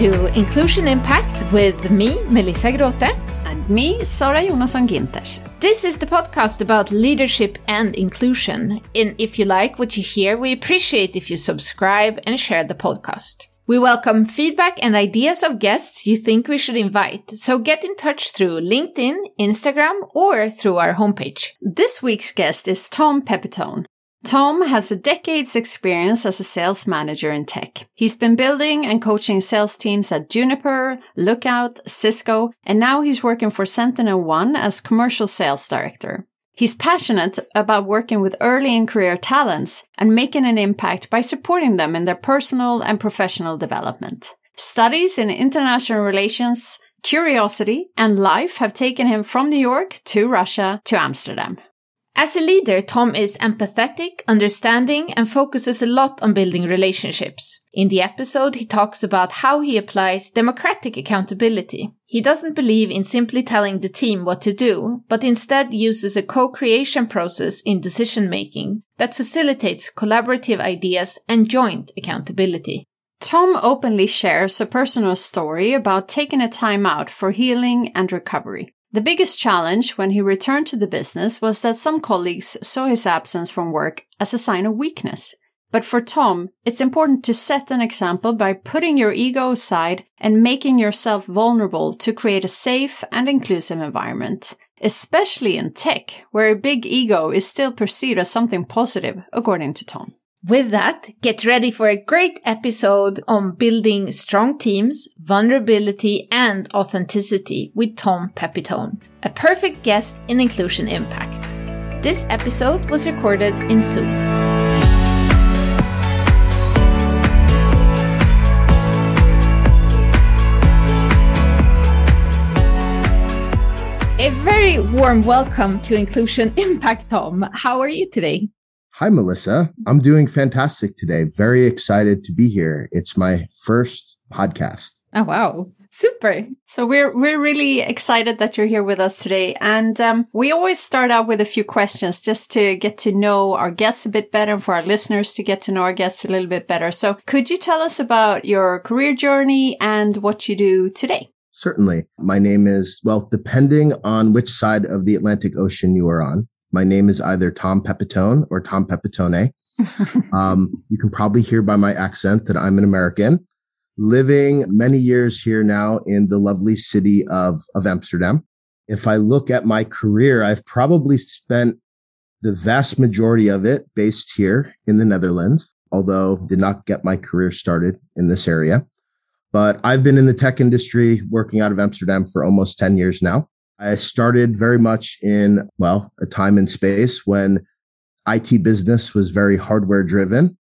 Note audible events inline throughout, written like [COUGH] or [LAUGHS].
To Inclusion Impact with me, Melissa Grote. And me, Sara Jonasson Ginters. This is the podcast about leadership and inclusion. And if you like what you hear, we appreciate if you subscribe and share the podcast. We welcome feedback and ideas of guests you think we should invite, so get in touch through LinkedIn, Instagram, or through our homepage. This week's guest is Tom Pepitone. Tom has a decade's experience as a sales manager in tech. He's been building and coaching sales teams at Juniper, Lookout, Cisco, and now he's working for Sentinel One as commercial sales director. He's passionate about working with early in career talents and making an impact by supporting them in their personal and professional development. Studies in international relations, curiosity, and life have taken him from New York to Russia to Amsterdam. As a leader, Tom is empathetic, understanding, and focuses a lot on building relationships. In the episode, he talks about how he applies democratic accountability. He doesn't believe in simply telling the team what to do, but instead uses a co-creation process in decision making that facilitates collaborative ideas and joint accountability. Tom openly shares a personal story about taking a time out for healing and recovery. The biggest challenge when he returned to the business was that some colleagues saw his absence from work as a sign of weakness. But for Tom, it's important to set an example by putting your ego aside and making yourself vulnerable to create a safe and inclusive environment, especially in tech, where a big ego is still perceived as something positive, according to Tom. With that, get ready for a great episode on building strong teams, vulnerability, and authenticity with Tom Pepitone, a perfect guest in Inclusion Impact. This episode was recorded in Zoom. A very warm welcome to Inclusion Impact, Tom. How are you today? Hi, Melissa. I'm doing fantastic today. Very excited to be here. It's my first podcast. Oh, wow. Super. So we're, we're really excited that you're here with us today. And, um, we always start out with a few questions just to get to know our guests a bit better and for our listeners to get to know our guests a little bit better. So could you tell us about your career journey and what you do today? Certainly. My name is, well, depending on which side of the Atlantic Ocean you are on, my name is either Tom Pepitone or Tom Pepitone. [LAUGHS] um, you can probably hear by my accent that I'm an American living many years here now in the lovely city of, of Amsterdam. If I look at my career, I've probably spent the vast majority of it based here in the Netherlands, although did not get my career started in this area. But I've been in the tech industry working out of Amsterdam for almost 10 years now. I started very much in, well, a time and space when IT business was very hardware driven.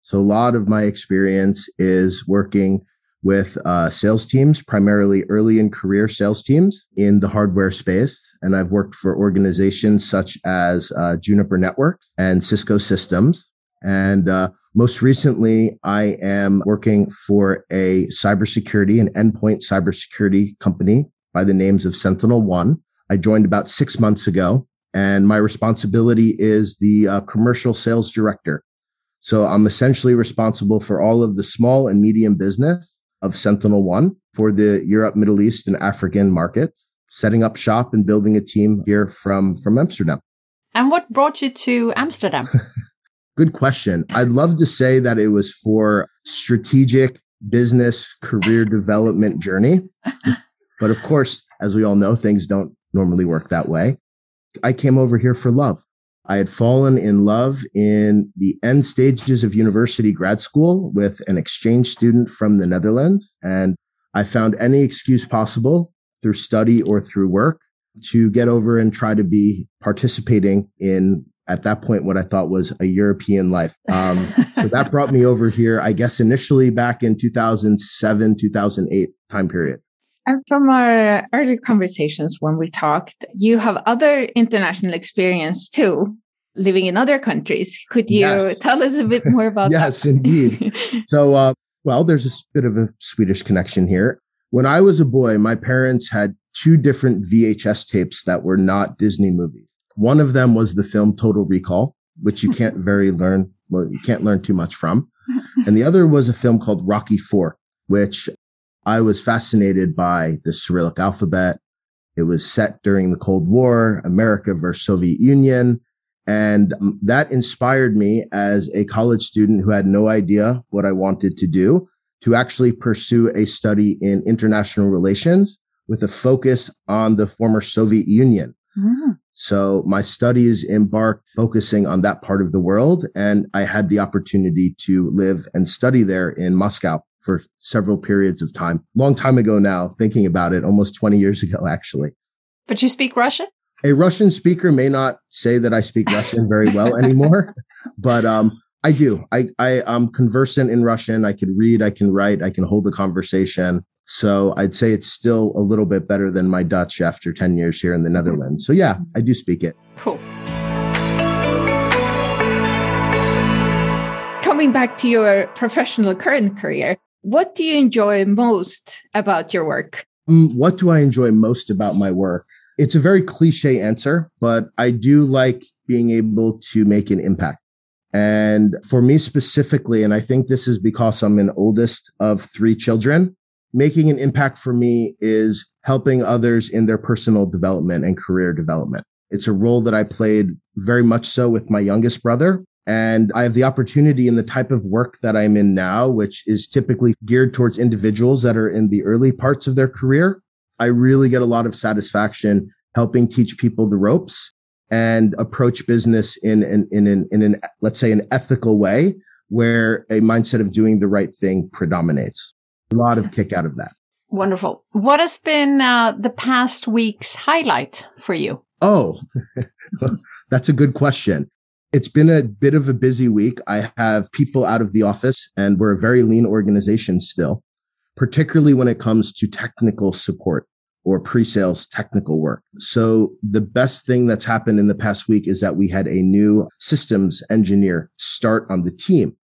So a lot of my experience is working with uh, sales teams, primarily early in career sales teams in the hardware space. And I've worked for organizations such as uh, Juniper Networks and Cisco Systems. And uh, most recently, I am working for a cybersecurity and endpoint cybersecurity company by the names of Sentinel One. I joined about six months ago and my responsibility is the uh, commercial sales director. So I'm essentially responsible for all of the small and medium business of Sentinel One for the Europe, Middle East and African markets, setting up shop and building a team here from, from Amsterdam. And what brought you to Amsterdam? [LAUGHS] Good question. I'd love to say that it was for strategic business career development journey. [LAUGHS] But of course, as we all know, things don't normally work that way. I came over here for love. I had fallen in love in the end stages of university grad school with an exchange student from the Netherlands. And I found any excuse possible through study or through work to get over and try to be participating in at that point what I thought was a European life. Um, so that brought me over here, I guess initially back in 2007, 2008 time period. And from our early conversations when we talked, you have other international experience too, living in other countries. Could you yes. tell us a bit more about yes, that? Yes, indeed. [LAUGHS] so, uh, well, there's a bit of a Swedish connection here. When I was a boy, my parents had two different VHS tapes that were not Disney movies. One of them was the film Total Recall, which you can't [LAUGHS] very learn, well, you can't learn too much from. [LAUGHS] And the other was a film called Rocky Four, which I was fascinated by the Cyrillic alphabet. It was set during the Cold War, America versus Soviet Union. And um, that inspired me as a college student who had no idea what I wanted to do to actually pursue a study in international relations with a focus on the former Soviet Union. Mm. So my studies embarked focusing on that part of the world. And I had the opportunity to live and study there in Moscow for several periods of time. Long time ago now, thinking about it, almost 20 years ago, actually. But you speak Russian? A Russian speaker may not say that I speak Russian very well [LAUGHS] anymore, but um, I do. I, I am conversant in Russian. I can read, I can write, I can hold a conversation. So I'd say it's still a little bit better than my Dutch after 10 years here in the Netherlands. So yeah, I do speak it. Cool. Coming back to your professional current career, what do you enjoy most about your work? Um, what do I enjoy most about my work? It's a very cliche answer, but I do like being able to make an impact. And for me specifically, and I think this is because I'm an oldest of three children, making an impact for me is helping others in their personal development and career development. It's a role that I played very much so with my youngest brother. And I have the opportunity in the type of work that I'm in now, which is typically geared towards individuals that are in the early parts of their career. I really get a lot of satisfaction helping teach people the ropes and approach business in an, in an, in an, let's say an ethical way where a mindset of doing the right thing predominates. A lot of kick out of that. Wonderful. What has been uh, the past week's highlight for you? Oh, [LAUGHS] that's a good question. It's been a bit of a busy week. I have people out of the office and we're a very lean organization still, particularly when it comes to technical support or pre-sales technical work. So the best thing that's happened in the past week is that we had a new systems engineer start on the team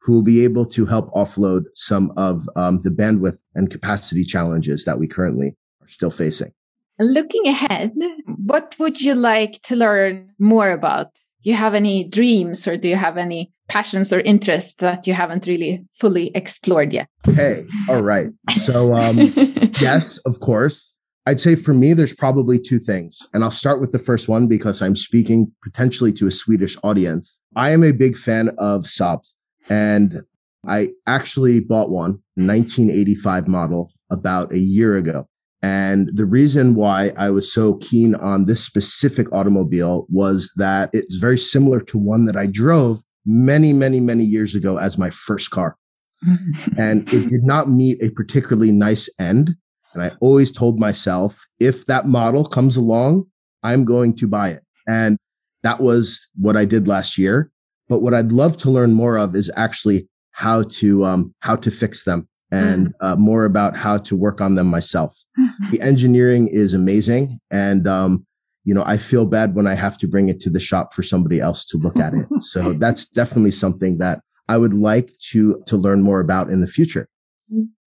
who will be able to help offload some of um, the bandwidth and capacity challenges that we currently are still facing. Looking ahead, what would you like to learn more about? You have any dreams or do you have any passions or interests that you haven't really fully explored yet? Hey, all right. So, um, [LAUGHS] yes, of course. I'd say for me, there's probably two things. And I'll start with the first one because I'm speaking potentially to a Swedish audience. I am a big fan of Saabs and I actually bought one 1985 model about a year ago. And the reason why I was so keen on this specific automobile was that it's very similar to one that I drove many, many, many years ago as my first car. [LAUGHS] and it did not meet a particularly nice end and I always told myself, if that model comes along, I'm going to buy it. And that was what I did last year. But what I'd love to learn more of is actually how to, um, how to fix them and mm-hmm. uh, more about how to work on them myself. Mm-hmm. The engineering is amazing. And, um, you know, I feel bad when I have to bring it to the shop for somebody else to look at it. [LAUGHS] so that's definitely something that I would like to, to learn more about in the future.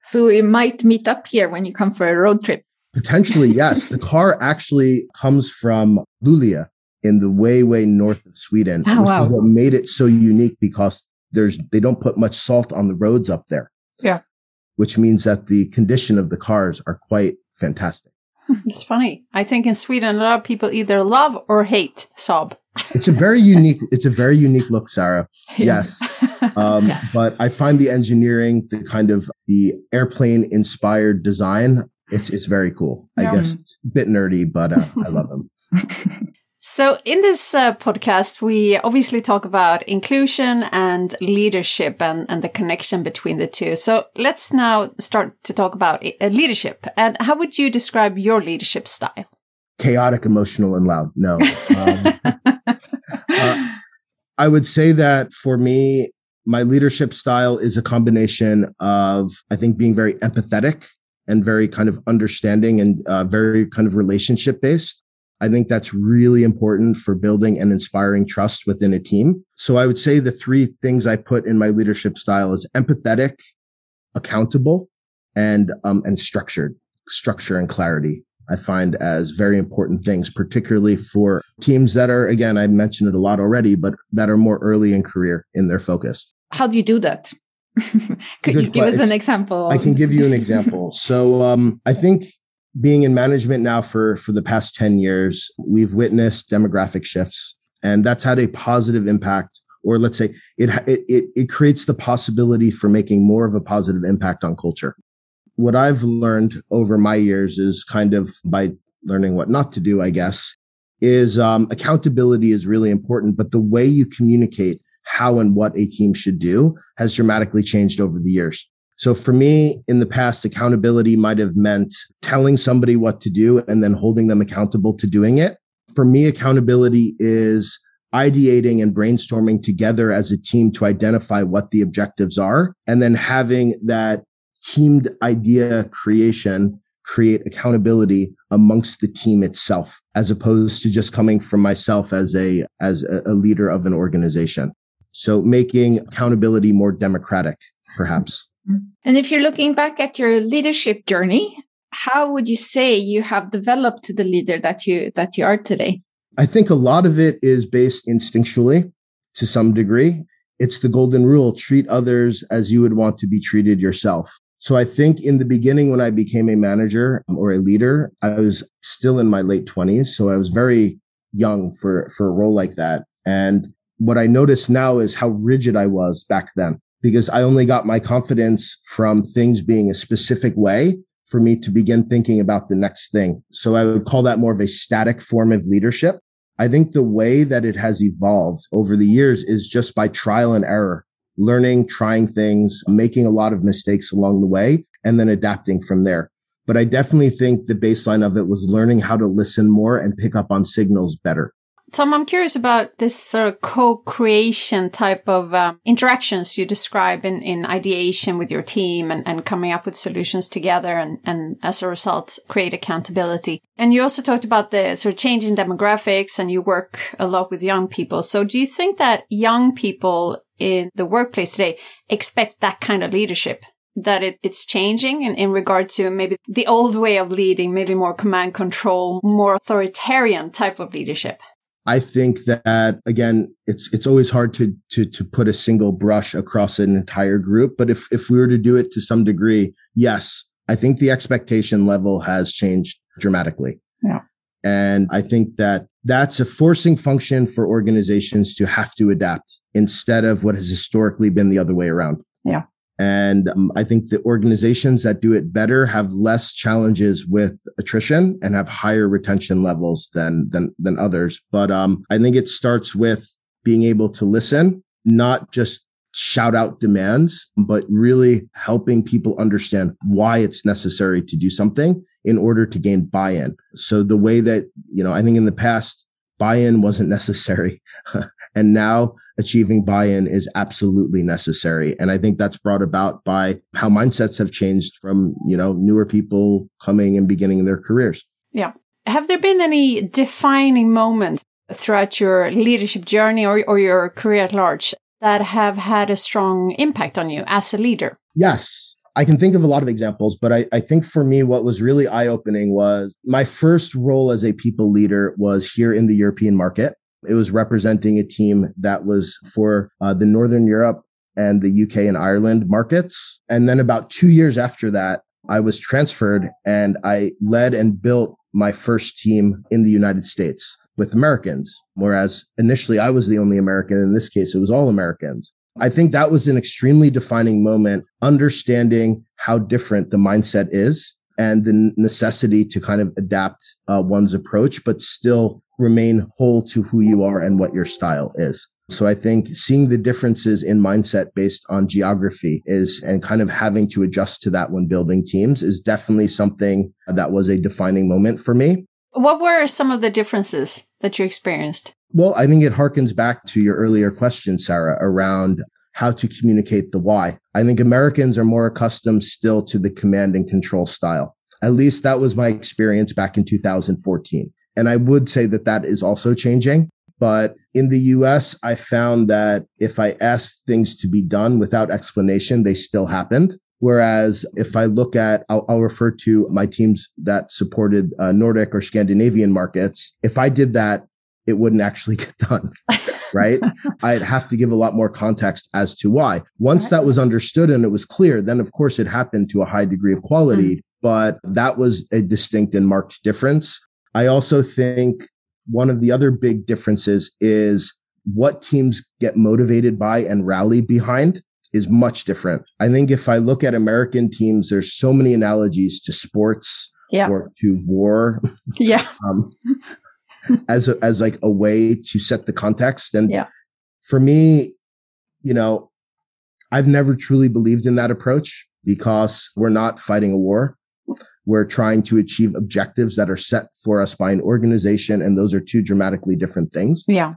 So we might meet up here when you come for a road trip. Potentially, [LAUGHS] yes. the car actually comes from Luleå in the way, way north of Sweden. Oh, wow. What made it so unique because there's, they don't put much salt on the roads up there. Yeah. Which means that the condition of the cars are quite fantastic. [LAUGHS] It's funny. I think in Sweden, a lot of people either love or hate Saab. It's a very [LAUGHS] unique, it's a very unique look, Sarah. Yes. [LAUGHS] Um, yes. But I find the engineering, the kind of the airplane inspired design, it's, it's very cool. I guess it's a bit nerdy, but uh, I love them. So in this uh, podcast, we obviously talk about inclusion and leadership and, and the connection between the two. So let's now start to talk about uh, leadership. And how would you describe your leadership style? Chaotic, emotional, and loud. No. Um, [LAUGHS] uh, I would say that for me, my leadership style is a combination of, I think, being very empathetic and very kind of understanding and uh, very kind of relationship based. I think that's really important for building and inspiring trust within a team. So I would say the three things I put in my leadership style is empathetic, accountable, and um, and structured. Structure and clarity. I find as very important things, particularly for teams that are, again, I mentioned it a lot already, but that are more early in career in their focus. How do you do that? [LAUGHS] Could Good you give us an example? I can give you an example. so um, I think being in management now for for the past 10 years, we've witnessed demographic shifts and that's had a positive impact or let's say it, it it creates the possibility for making more of a positive impact on culture. What I've learned over my years is kind of by learning what not to do, I guess, is um, accountability is really important, but the way you communicate how and what a team should do has dramatically changed over the years. So for me, in the past, accountability might have meant telling somebody what to do and then holding them accountable to doing it. For me, accountability is ideating and brainstorming together as a team to identify what the objectives are and then having that teamed idea creation create accountability amongst the team itself as opposed to just coming from myself as a as a, leader of an organization so making accountability more democratic perhaps and if you're looking back at your leadership journey, how would you say you have developed to the leader that you that you are today? I think a lot of it is based instinctually to some degree. It's the golden rule, treat others as you would want to be treated yourself. So I think in the beginning when I became a manager um, or a leader, I was still in my late 20s, so I was very young for for a role like that. And what I notice now is how rigid I was back then because I only got my confidence from things being a specific way for me to begin thinking about the next thing. So I would call that more of a static form of leadership. I think the way that it has evolved over the years is just by trial and error, learning, trying things, making a lot of mistakes along the way, and then adapting from there. But I definitely think the baseline of it was learning how to listen more and pick up on signals better. Tom, I'm curious about this sort of co-creation type of um, interactions you describe in, in ideation with your team and, and coming up with solutions together and, and as a result, create accountability. And you also talked about the sort of changing demographics and you work a lot with young people. So do you think that young people in the workplace today expect that kind of leadership? That it, it's changing in, in regard to maybe the old way of leading, maybe more command control, more authoritarian type of leadership? I think that again, it's it's always hard to to to put a single brush across an entire group. But if if we were to do it to some degree, yes, I think the expectation level has changed dramatically. Yeah. And I think that that's a forcing function for organizations to have to adapt instead of what has historically been the other way around. Yeah. And um, I think the organizations that do it better have less challenges with attrition and have higher retention levels than, than, than others. But, um, I think it starts with being able to listen, not just shout out demands, but really helping people understand why it's necessary to do something in order to gain buy-in. So the way that, you know, I think in the past, buy-in wasn't necessary. [LAUGHS] and now achieving buy-in is absolutely necessary. And I think that's brought about by how mindsets have changed from, you know, newer people coming and beginning their careers. Yeah. Have there been any defining moments throughout your leadership journey or, or your career at large that have had a strong impact on you as a leader? Yes. I can think of a lot of examples, but I, I think for me, what was really eye opening was my first role as a people leader was here in the European market. It was representing a team that was for uh, the Northern Europe and the UK and Ireland markets. And then about two years after that, I was transferred and I led and built my first team in the United States with Americans. Whereas initially I was the only American. In this case, it was all Americans. I think that was an extremely defining moment, understanding how different the mindset is and the necessity to kind of adapt uh, one's approach, but still remain whole to who you are and what your style is. So I think seeing the differences in mindset based on geography is and kind of having to adjust to that when building teams is definitely something that was a defining moment for me. What were some of the differences that you experienced? Well, I think it harkens back to your earlier question, Sarah, around how to communicate the why. I think Americans are more accustomed still to the command and control style. At least that was my experience back in 2014. And I would say that that is also changing. But in the US, I found that if I asked things to be done without explanation, they still happened. Whereas if I look at, I'll, I'll refer to my teams that supported uh, Nordic or Scandinavian markets. If I did that it wouldn't actually [LAUGHS] get done. right? [LAUGHS] I'd have to give a lot more context as to why. Once right. that was understood and it was clear, then of course it happened to a high degree of quality, mm. but that was a distinct and marked difference. I also think one of the other big differences is what teams get motivated by and rally behind is much different. I think if I look at American teams, there's so many analogies to sports yeah. or to war. [LAUGHS] Yeah. [LAUGHS] um, as a, as like a way to set the context. And yeah. for me, you know, I've never truly believed in that approach because we're not fighting a war. We're trying to achieve objectives that are set for us by an organization. And those are two dramatically different things. Yeah.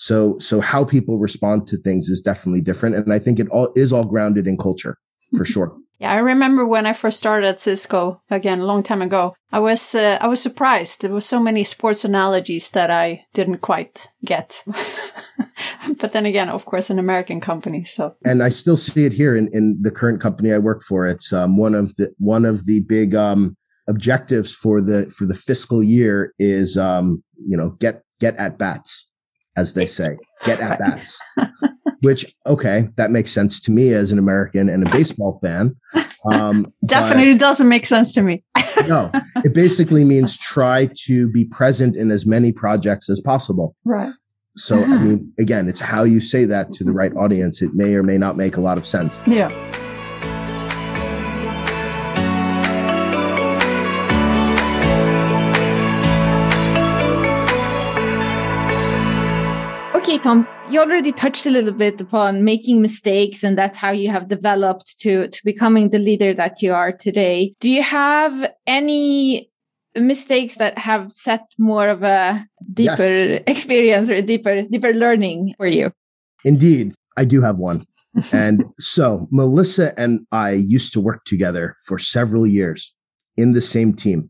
So, so how people respond to things is definitely different. And I think it all is all grounded in culture for [LAUGHS] sure. Yeah, I remember when I first started at Cisco again a long time ago. I was uh, I was surprised. There were so many sports analogies that I didn't quite get. [LAUGHS] but then again, of course, an American company. So and I still see it here in, in the current company I work for. It's um, one of the one of the big um, objectives for the for the fiscal year is um, you know get get at bats as they say, get at bats. Which okay, that makes sense to me as an American and a baseball fan. Um, [LAUGHS] Definitely doesn't make sense to me. [LAUGHS] no, it basically means try to be present in as many projects as possible. Right. So, I mean, again, it's how you say that to the right audience. It may or may not make a lot of sense. Yeah. Tom, you already touched a little bit upon making mistakes, and that's how you have developed to, to becoming the leader that you are today. Do you have any mistakes that have set more of a deeper yes. experience or a deeper, deeper learning for you? Indeed, I do have one. [LAUGHS] and so Melissa and I used to work together for several years in the same team.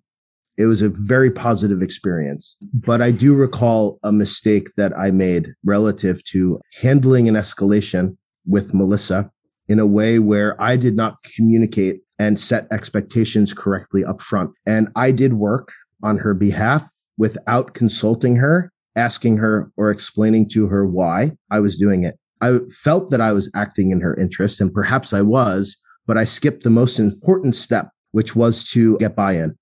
It was a very positive experience. But I do recall a mistake that I made relative to handling an escalation with Melissa in a way where I did not communicate and set expectations correctly up front. And I did work on her behalf without consulting her, asking her or explaining to her why I was doing it. I felt that I was acting in her interest and perhaps I was, but I skipped the most important step, which was to get buy-in. Mm.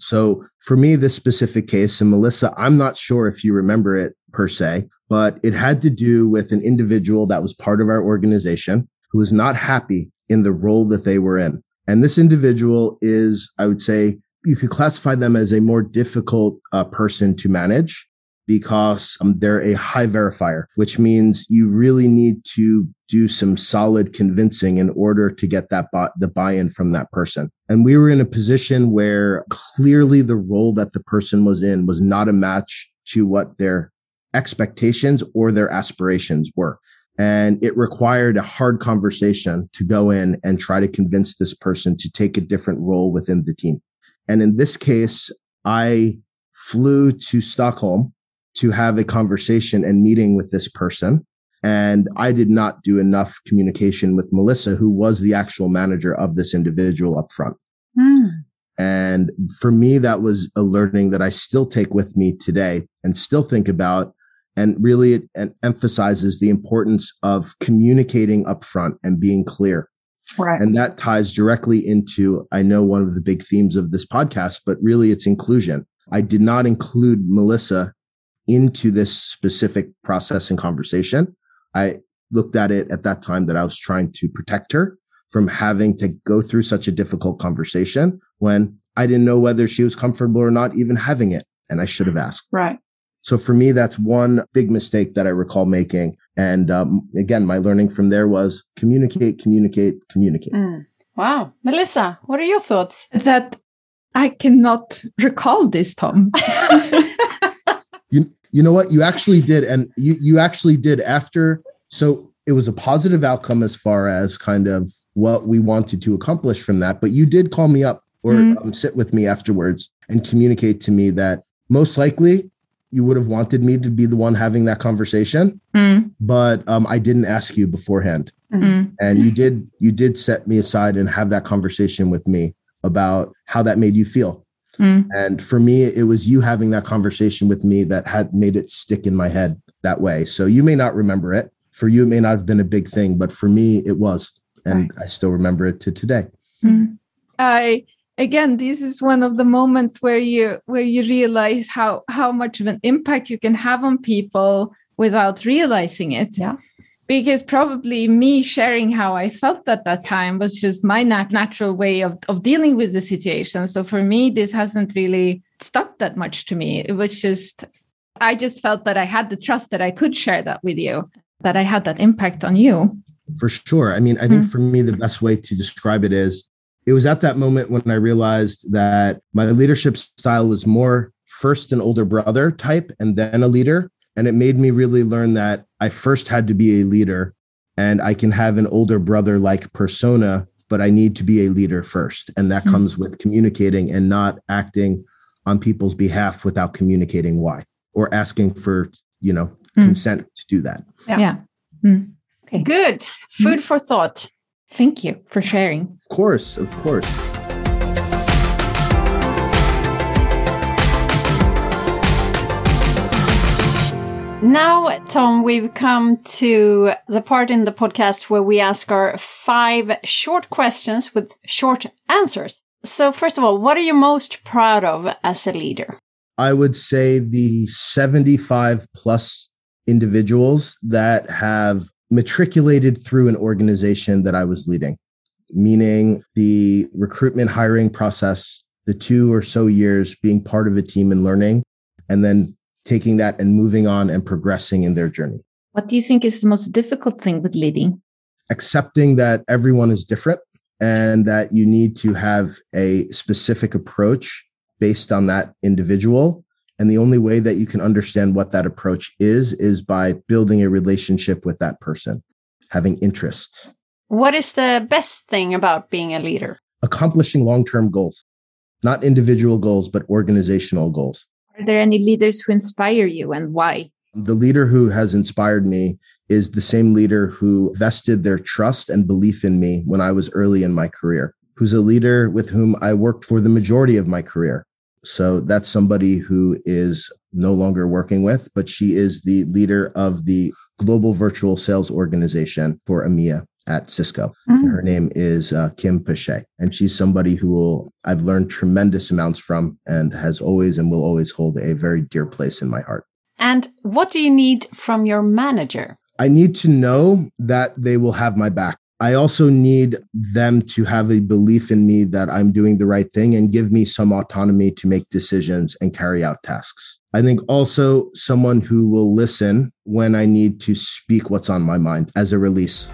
So for me, this specific case, and Melissa, I'm not sure if you remember it per se, but it had to do with an individual that was part of our organization who was not happy in the role that they were in. And this individual is, I would say, you could classify them as a more difficult uh, person to manage because um, they're a high verifier, which means you really need to do some solid convincing in order to get that buy- the buy-in from that person. And we were in a position where clearly the role that the person was in was not a match to what their expectations or their aspirations were. And it required a hard conversation to go in and try to convince this person to take a different role within the team. And in this case, I flew to Stockholm to have a conversation and meeting with this person. And I did not do enough communication with Melissa, who was the actual manager of this individual up front. Mm. And for me, that was a learning that I still take with me today and still think about. And really it, it emphasizes the importance of communicating upfront and being clear. Right. And that ties directly into, I know one of the big themes of this podcast, but really it's inclusion. I did not include Melissa into this specific process and conversation. I looked at it at that time that I was trying to protect her from having to go through such a difficult conversation when I didn't know whether she was comfortable or not even having it. And I should have asked. Right. So for me, that's one big mistake that I recall making. And um, again, my learning from there was communicate, communicate, communicate. Mm. Wow. Melissa, what are your thoughts? That I cannot recall this, Tom. [LAUGHS] you, know what? You actually did. And you, you actually did after. So it was a positive outcome as far as kind of what we wanted to accomplish from that. But you did call me up or mm. um, sit with me afterwards and communicate to me that most likely you would have wanted me to be the one having that conversation, mm. but um, I didn't ask you beforehand. Mm. And you did you did set me aside and have that conversation with me about how that made you feel. Mm. And for me, it was you having that conversation with me that had made it stick in my head that way. So you may not remember it. For you, it may not have been a big thing, but for me, it was. And right. I still remember it to today. Mm. I again this is one of the moments where you where you realize how how much of an impact you can have on people without realizing it yeah because probably me sharing how i felt at that time was just my nat- natural way of, of dealing with the situation so for me this hasn't really stuck that much to me it was just i just felt that i had the trust that i could share that with you that i had that impact on you for sure i mean i think mm. for me the best way to describe it is it was at that moment when I realized that my leadership style was more first an older brother type and then a leader. And it made me really learn that I first had to be a leader and I can have an older brother like persona, but I need to be a leader first. And that mm-hmm. comes with communicating and not acting on people's behalf without communicating why or asking for, you know, mm. consent to do that. Yeah. yeah. Mm. Okay. Good. Food mm. for thought. Thank you for sharing. Of course, of course. Now, Tom, we've come to the part in the podcast where we ask our five short questions with short answers. So, first of all, what are you most proud of as a leader? I would say the 75 plus individuals that have matriculated through an organization that I was leading, meaning the recruitment hiring process, the two or so years being part of a team and learning, and then taking that and moving on and progressing in their journey. What do you think is the most difficult thing with leading? Accepting that everyone is different and that you need to have a specific approach based on that individual and the only way that you can understand what that approach is, is by building a relationship with that person, having interest. What is the best thing about being a leader? Accomplishing long term goals, not individual goals, but organizational goals. Are there any leaders who inspire you and why? The leader who has inspired me is the same leader who vested their trust and belief in me when I was early in my career, who's a leader with whom I worked for the majority of my career. So that's somebody who is no longer working with, but she is the leader of the global virtual sales organization for EMEA at Cisco. Mm-hmm. Her name is uh, Kim Pache, and she's somebody who will, I've learned tremendous amounts from and has always and will always hold a very dear place in my heart. And what do you need from your manager? I need to know that they will have my back. I also need them to have a belief in me that I'm doing the right thing and give me some autonomy to make decisions and carry out tasks. I think also someone who will listen when I need to speak what's on my mind as a release.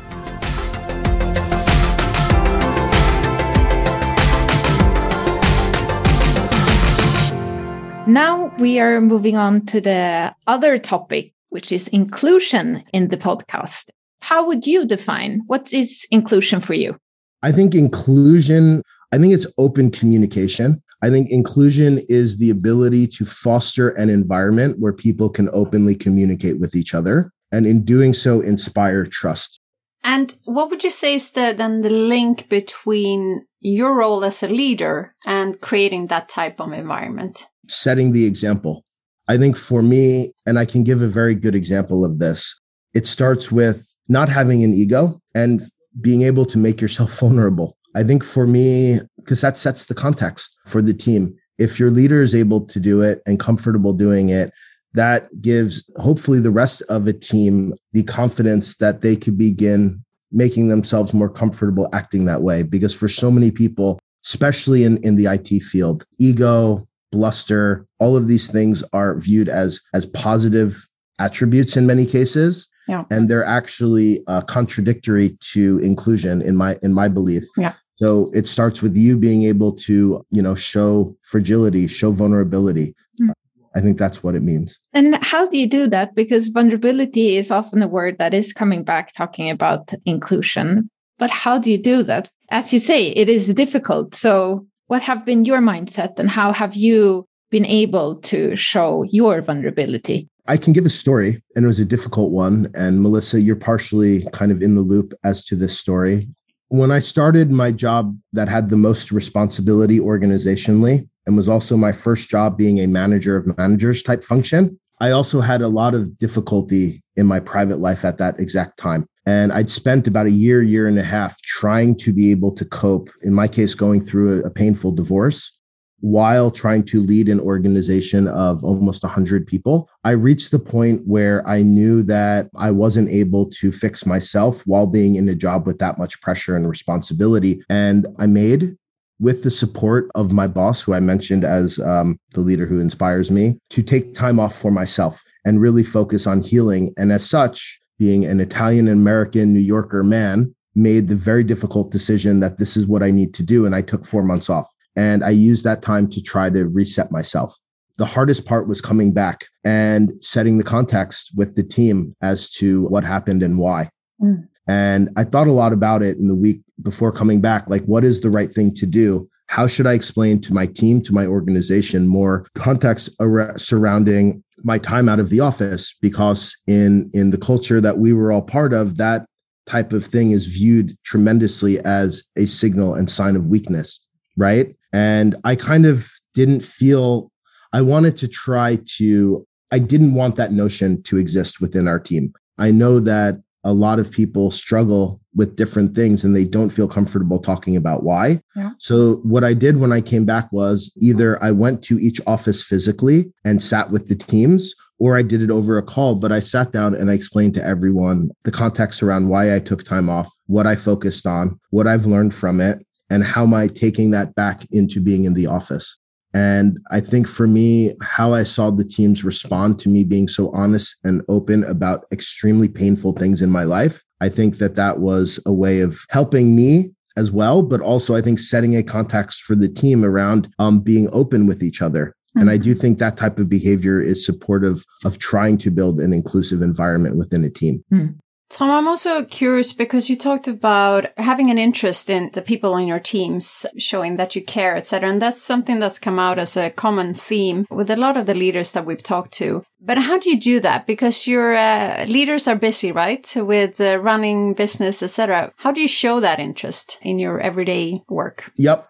Now we are moving on to the other topic, which is inclusion in the podcast. How would you define what is inclusion for you? I think inclusion, I think it's open communication. I think inclusion is the ability to foster an environment where people can openly communicate with each other and in doing so inspire trust. And what would you say is the, then the link between your role as a leader and creating that type of environment? Setting the example. I think for me, and I can give a very good example of this, it starts with not having an ego and being able to make yourself [LAUGHS] vulnerable. I think for me, because that sets the context for the team. If your leader is able to do it and comfortable doing it, that gives hopefully the rest of a team the confidence that they could begin making themselves more comfortable acting that way. Because for so many people, especially in, in the IT field, ego, bluster, all of these things are viewed as, as positive attributes in many cases. Yeah. And they're actually uh, contradictory to inclusion in my in my belief. Yeah. So it starts with you being able to, you know, show fragility, show vulnerability. Mm. I think that's what it means. And how do you do that? Because vulnerability is often a word that is coming back talking about inclusion. But how do you do that? As you say, it is difficult. So, what have been your mindset and how have you been able to show your vulnerability? I can give a story, and it was a difficult one. And Melissa, you're partially kind of in the loop as to this story. When I started my job that had the most responsibility organizationally, and was also my first job being a manager of managers type function, I also had a lot of difficulty in my private life at that exact time. And I'd spent about a year, year and a half trying to be able to cope, in my case, going through a, painful divorce while trying to lead an organization of almost 100 people. I reached the point where I knew that I wasn't able to fix myself while being in a job with that much pressure and responsibility. And I made with the support of my boss, who I mentioned as um, the leader who inspires me, to take time off for myself and really focus on healing. And as such, being an Italian American New Yorker man, made the very difficult decision that this is what I need to do. And I took four months off and I used that time to try to reset myself. The hardest part was coming back and setting the context with the team as to what happened and why. Mm. And I thought a lot about it in the week before coming back. Like, what is the right thing to do? How should I explain to my team, to my organization, more context ar- surrounding my time out of the office? Because in in the culture that we were all part of, that type of thing is viewed tremendously as a signal and sign of weakness, right? And I kind of didn't feel I wanted to try to. I didn't want that notion to exist within our team. I know that a lot of people struggle with different things and they don't feel comfortable talking about why. Yeah. So what I did when I came back was either I went to each office physically and sat with the teams or I did it over a call, but I sat down and I explained to everyone the context around why I took time off, what I focused on, what I've learned from it, and how am I taking that back into being in the office. And I think for me, how I saw the teams respond to me being so honest and open about extremely painful things in my life, I think that that was a way of helping me as well, but also I think setting a context for the team around um, being open with each other. Mm-hmm. And I do think that type of behavior is supportive of trying to build an inclusive environment within a team. Mm. Tom, I'm also curious because you talked about having an interest in the people on your teams, showing that you care, etc. And that's something that's come out as a common theme with a lot of the leaders that we've talked to. But how do you do that? Because your uh, leaders are busy, right, with uh, running business, etc. How do you show that interest in your everyday work? Yep.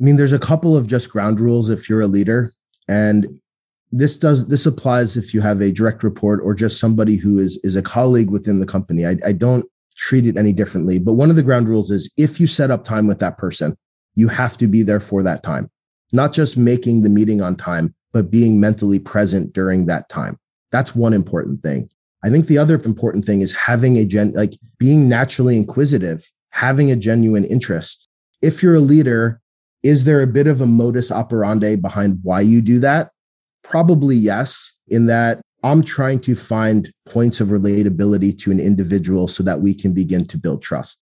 I mean, there's a couple of just ground rules if you're a leader. And this does this applies if you have a direct report or just somebody who is is a colleague within the company. I, I don't treat it any differently. But one of the ground rules is if you set up time with that person, you have to be there for that time. Not just making the meeting on time, but being mentally present during that time. That's one important thing. I think the other important thing is having a gen like being naturally inquisitive, having a genuine interest. If you're a leader, is there a bit of a modus operandi behind why you do that? Probably yes, in that I'm trying to find points of relatability to an individual so that we can begin to build trust.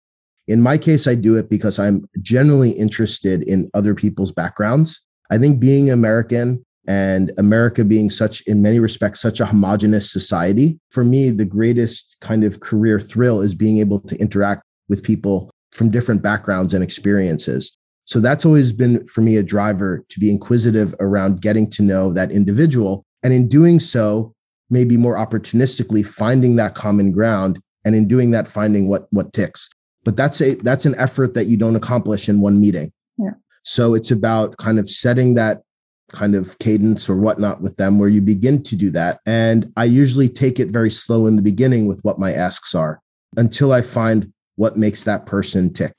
In my case, I do it because I'm generally interested in other people's backgrounds. I think being American and America being such, in many respects, such a homogenous society, for me, the greatest kind of career thrill is being able to interact with people from different backgrounds and experiences. So that's always been for me a driver to be inquisitive around getting to know that individual. And in doing so, maybe more opportunistically finding that common ground and in doing that finding what what ticks. But that's a that's an effort that you don't accomplish in one meeting. Yeah. So it's about kind of setting that kind of cadence or whatnot with them where you begin to do that. And I usually take it very slow in the beginning with what my asks are until I find what makes that person tick.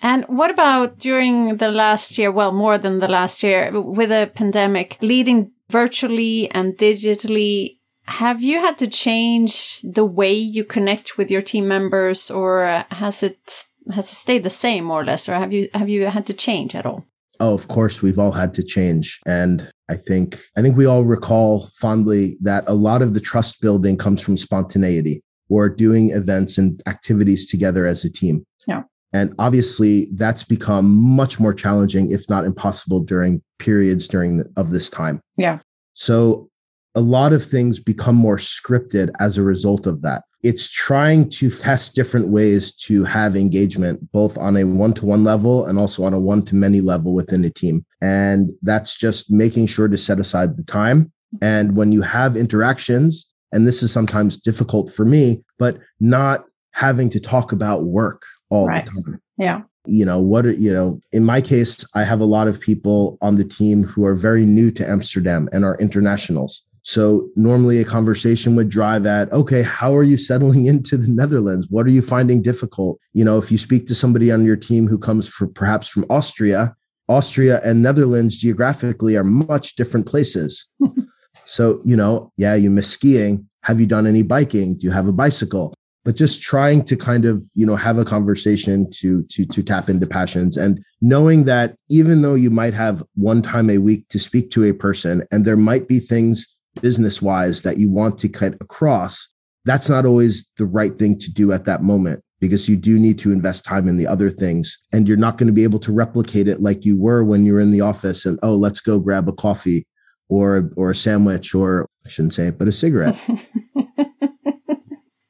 And what about during the last year? Well, more than the last year with the pandemic, leading virtually and digitally. Have you had to change the way you connect with your team members or has it, has it stayed the same more or less? Or have you, have you had to change at all? Oh, of course, we've all had to change. And I think, I think we all recall fondly that a lot of the trust building comes from spontaneity or doing events and activities together as a team. And obviously that's become much more challenging, if not impossible during periods during the, of this time. Yeah. So a lot of things become more scripted as a result of that. It's trying to test different ways to have engagement, both on a one to one level and also on a one to many level within a team. And that's just making sure to set aside the time. And when you have interactions, and this is sometimes difficult for me, but not having to talk about work all right. the time. Yeah. You know, what are, you know, in my case, I have a lot of people on the team who are very new to Amsterdam and are internationals. So normally a conversation would drive at, okay, how are you settling [LAUGHS] into the Netherlands? What are you finding difficult? You know, if you speak to somebody on your team who comes from perhaps from Austria, Austria and Netherlands geographically are much different places. [LAUGHS] so, you know, yeah, you miss skiing. Have you done any biking? Do you have a bicycle? But just trying to kind of, you know, have a conversation to to to tap into passions and knowing that even though you might have one time a week to speak to a person and there might be things business wise that you want to cut across, that's not always the right thing to do at that moment because you do need to invest time in the other things and you're not going to be able to replicate it like you were when you're in the office and oh let's go grab a coffee or or a sandwich or I shouldn't say it but a cigarette. [LAUGHS]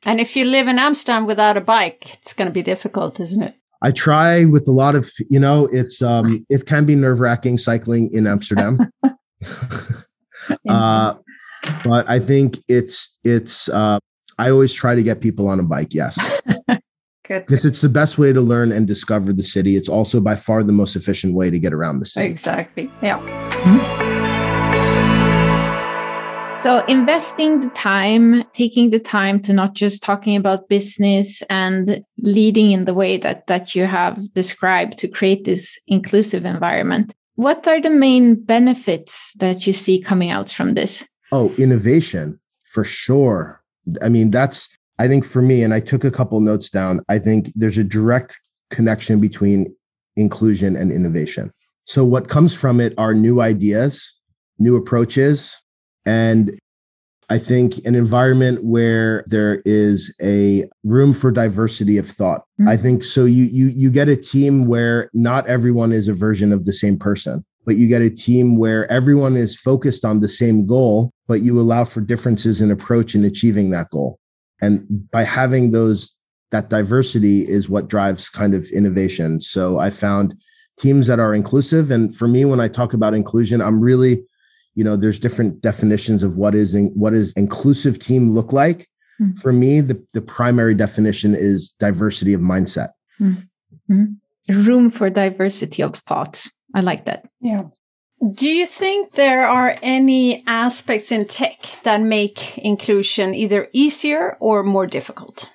and if you live in Amsterdam without a bike it's going to be difficult isn't it? I try with a lot of you know it's um it can be nerve-wracking cycling in Amsterdam. [LAUGHS] [LAUGHS] uh but I think it's it's uh I always try to get people on a bike, yes. [LAUGHS] Because it's the best way to learn and discover the city. It's also by far the most efficient way to get around the city. Exactly. Yeah. Mm-hmm. So investing the time, taking the time to not just talking about business and leading in the way that that you have described to create this inclusive environment. What are the main benefits that you see coming out from this? Oh, innovation for sure. I mean, that's I think for me, and I took a couple notes down, I think there's a direct connection between inclusion and innovation. So, what comes from it are new ideas, new approaches, and I think an environment where there is a room for diversity of thought. Mm-hmm. I think so you you you get a team where not everyone is a version of the same person, but you get a team where everyone is focused on the same goal, but you allow for differences in approach in achieving that goal. And by having those, that diversity is what drives kind of innovation. So I found teams that are inclusive. And for me, when I talk about inclusion, I'm really, you know, there's different definitions of what is in, what is inclusive team look like. Mm-hmm. For me, the, the primary definition is diversity of mindset. Mm-hmm. Room for diversity of thoughts. I like that. Yeah. Do you think there are any aspects in tech that make inclusion either easier or more difficult?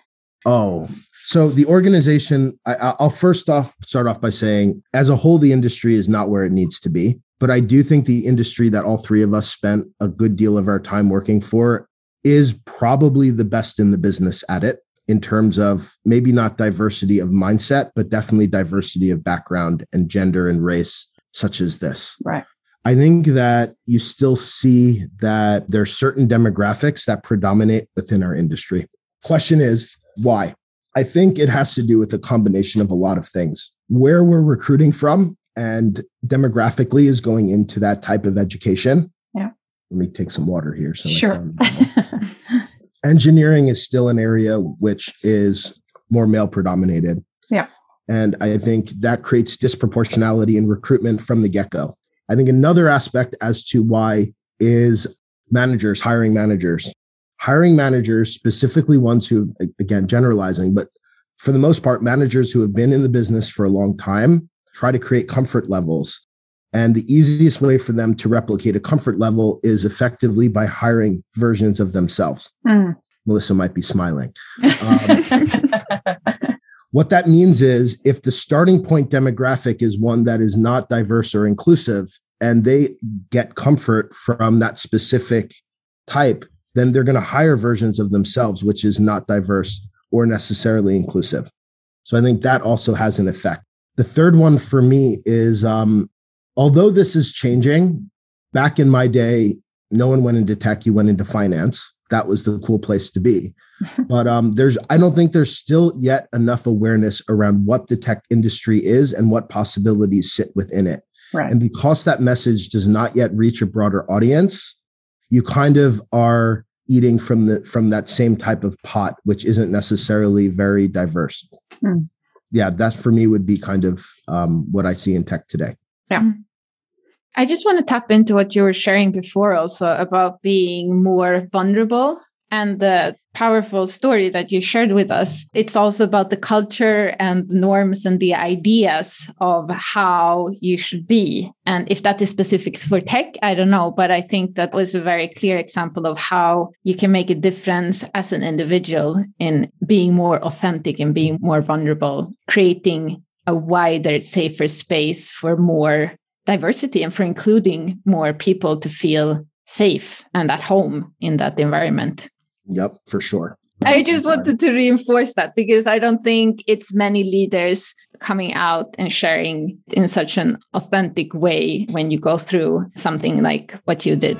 Oh, so the organization, I, will first off start off by saying, as a whole, the industry is not where it needs to be. But I do think the industry that all three of us spent a good deal of our time working for is probably the best in the business at it in terms of maybe not diversity of mindset, but definitely diversity of background and gender and race, such as this. Right. I think that you still see that there are certain demographics that predominate within our industry. Question is why? I think it has to do with a combination of a lot of things. Where we're recruiting from and demographically is going into that type of education. Yeah. Let me take some water here. So sure. [LAUGHS] engineering is still an area which is more male predominated. Yeah. And I think that creates disproportionality in recruitment from the get go. I think another aspect as to why is managers, hiring managers, hiring managers, specifically ones who, again, generalizing, but for the most part, managers who have been in the business for a long time try to create comfort levels. And the easiest way for them to replicate a comfort level is effectively by hiring versions of themselves. Mm. Melissa might be smiling. [LAUGHS] Um, What that means is if the starting point demographic is one that is not diverse or inclusive, and they get comfort from that specific type, then they're going to hire versions of themselves, which is not diverse or necessarily inclusive. So I think that also has an effect. The third one for me is um, although this is changing, back in my day, no one went into tech, you went into finance. That was the cool place to be. [LAUGHS] but um, there's I don't think there's still yet enough awareness around what the tech industry is and what possibilities sit within it. Right. And because that message does not yet reach a broader audience, you kind of are eating from the from that same type of pot, which isn't necessarily very diverse. Mm. Yeah, that for me would be kind of um, what I see in tech today. Yeah. Hmm. I just want to tap into what you were sharing before also about being more vulnerable and the powerful story that you shared with us. It's also about the culture and norms and the ideas of how you should be. And if that is specific for tech, I don't know. But I think that was a very clear example of how you can make a difference as an individual in being more authentic and being more vulnerable, creating a wider, safer space for more diversity and for including more people to feel safe and at home in that environment. Yep, for sure. I just wanted to reinforce that because I don't think it's many leaders coming out and sharing in such an authentic way when you go through something like what you did.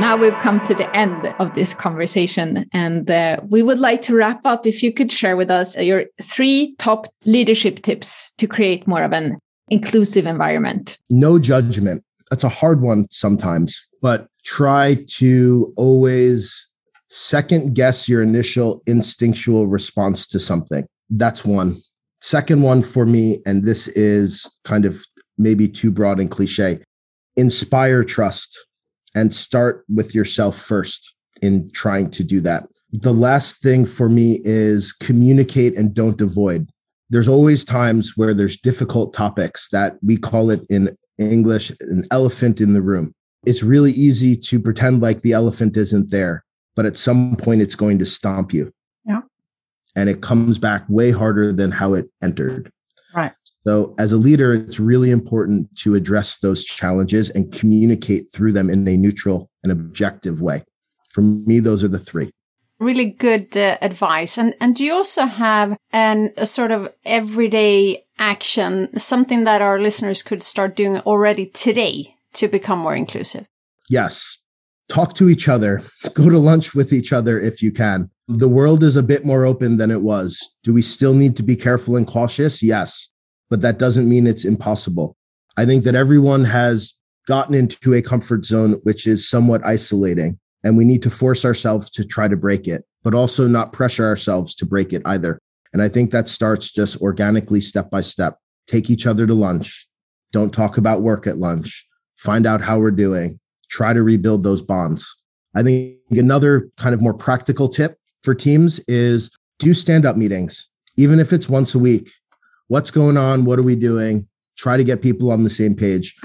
Now we've come to the end of this conversation, and uh, we would like to wrap up. If you could share with us your three top leadership tips to create more of an inclusive environment. No judgment. That's a hard one sometimes, but try to always second guess your initial instinctual response to something. That's one. Second one for me, and this is kind of maybe too broad and cliche inspire trust and start with yourself first in trying to do that. The last thing for me is communicate and don't avoid. There's always times where there's difficult topics that we call it in English an elephant in the room it's really easy to pretend like the elephant isn't there, but at some point it's going to stomp you. Yeah. And it comes back way harder than how it entered. Right. So, as a leader, it's really important to address those challenges and communicate through them in a neutral and objective way. For me, those are the three. Really good uh, advice. And and do you also have an a sort of everyday action, something that our listeners could start doing already today to become more inclusive? Yes. Talk to each other. [LAUGHS] Go to lunch with each other if you can. The world is a bit more open than it was. Do we still need to be careful and cautious? Yes. But that doesn't mean it's impossible. I think that everyone has gotten into a comfort zone, which is somewhat isolating. And we need to force ourselves to try to break it, but also not pressure ourselves to break it either. And I think that starts just organically, step by step. Take each other to lunch. Don't talk about work at lunch find out how we're doing, try to rebuild those bonds. I think another kind of more practical tip for teams is do stand up meetings, even if it's once a week. What's going on? What are we doing? Try to get people on the same page.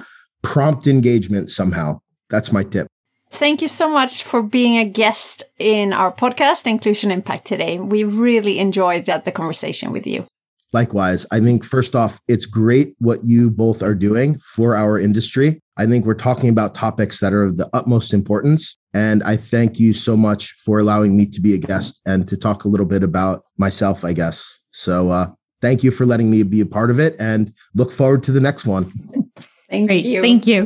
Prompt engagement somehow. That's my tip. Thank you so much for being a guest in our podcast, Inclusion Impact, today. We really enjoyed the conversation with you. Likewise, I think first off, it's great what you both are doing for our industry. I think we're talking about topics that are of the utmost importance. And I thank you so much for allowing me to be a guest and to talk a little bit about myself, I guess. So uh, thank you for letting me be a part of it and look forward to the next one. Thank Great. you. Thank you.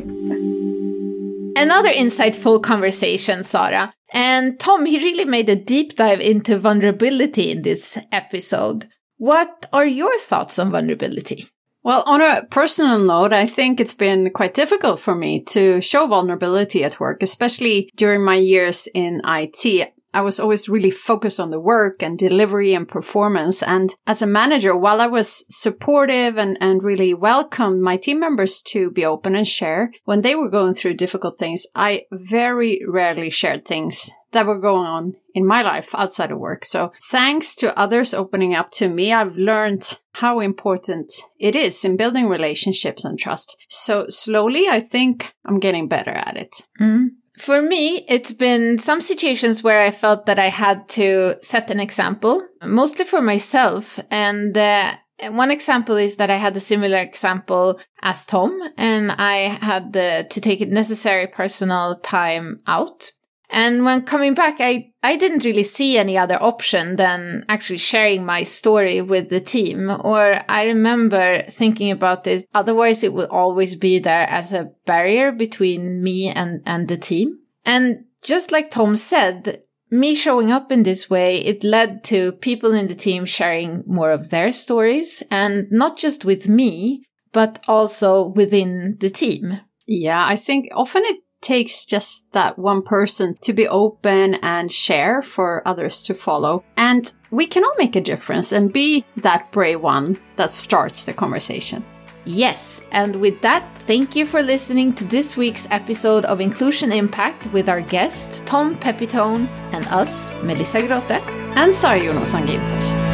Another insightful conversation, Sara. And Tom, he really made a deep dive into vulnerability in this episode. What are your thoughts on vulnerability? Well, on a personal note, I think it's been quite difficult for me to show vulnerability at work, especially during my years in IT. I was always really focused on the work and delivery and performance. And as a manager, while I was supportive and, and really welcomed my team members to be open and share when they were going through difficult things, I very rarely shared things that were going on in my life outside of work. So thanks to others opening up to me, I've learned how important it is in building relationships and trust. So slowly, I think I'm getting better at it. Mm. For me, it's been some situations where I felt that I had to set an example, mostly for myself. And uh, one example is that I had a similar example as Tom, and I had the, to take necessary personal time out and when coming back, I, I didn't really see any other option than actually sharing my story with the team. Or I remember thinking about this. Otherwise, it would always be there as a barrier between me and, and the team. And just like Tom said, me showing up in this way, it led to people in the team sharing more of their stories and not just with me, but also within the team. Yeah, I think often it takes just that one person to be open and share for others to follow. And we can all make a difference and be that brave one that starts the conversation. Yes, and with that, thank you for listening to this week's episode of Inclusion Impact with our guest Tom Pepitone and us, Melissa Grote and Sara Jonasson Gilbert.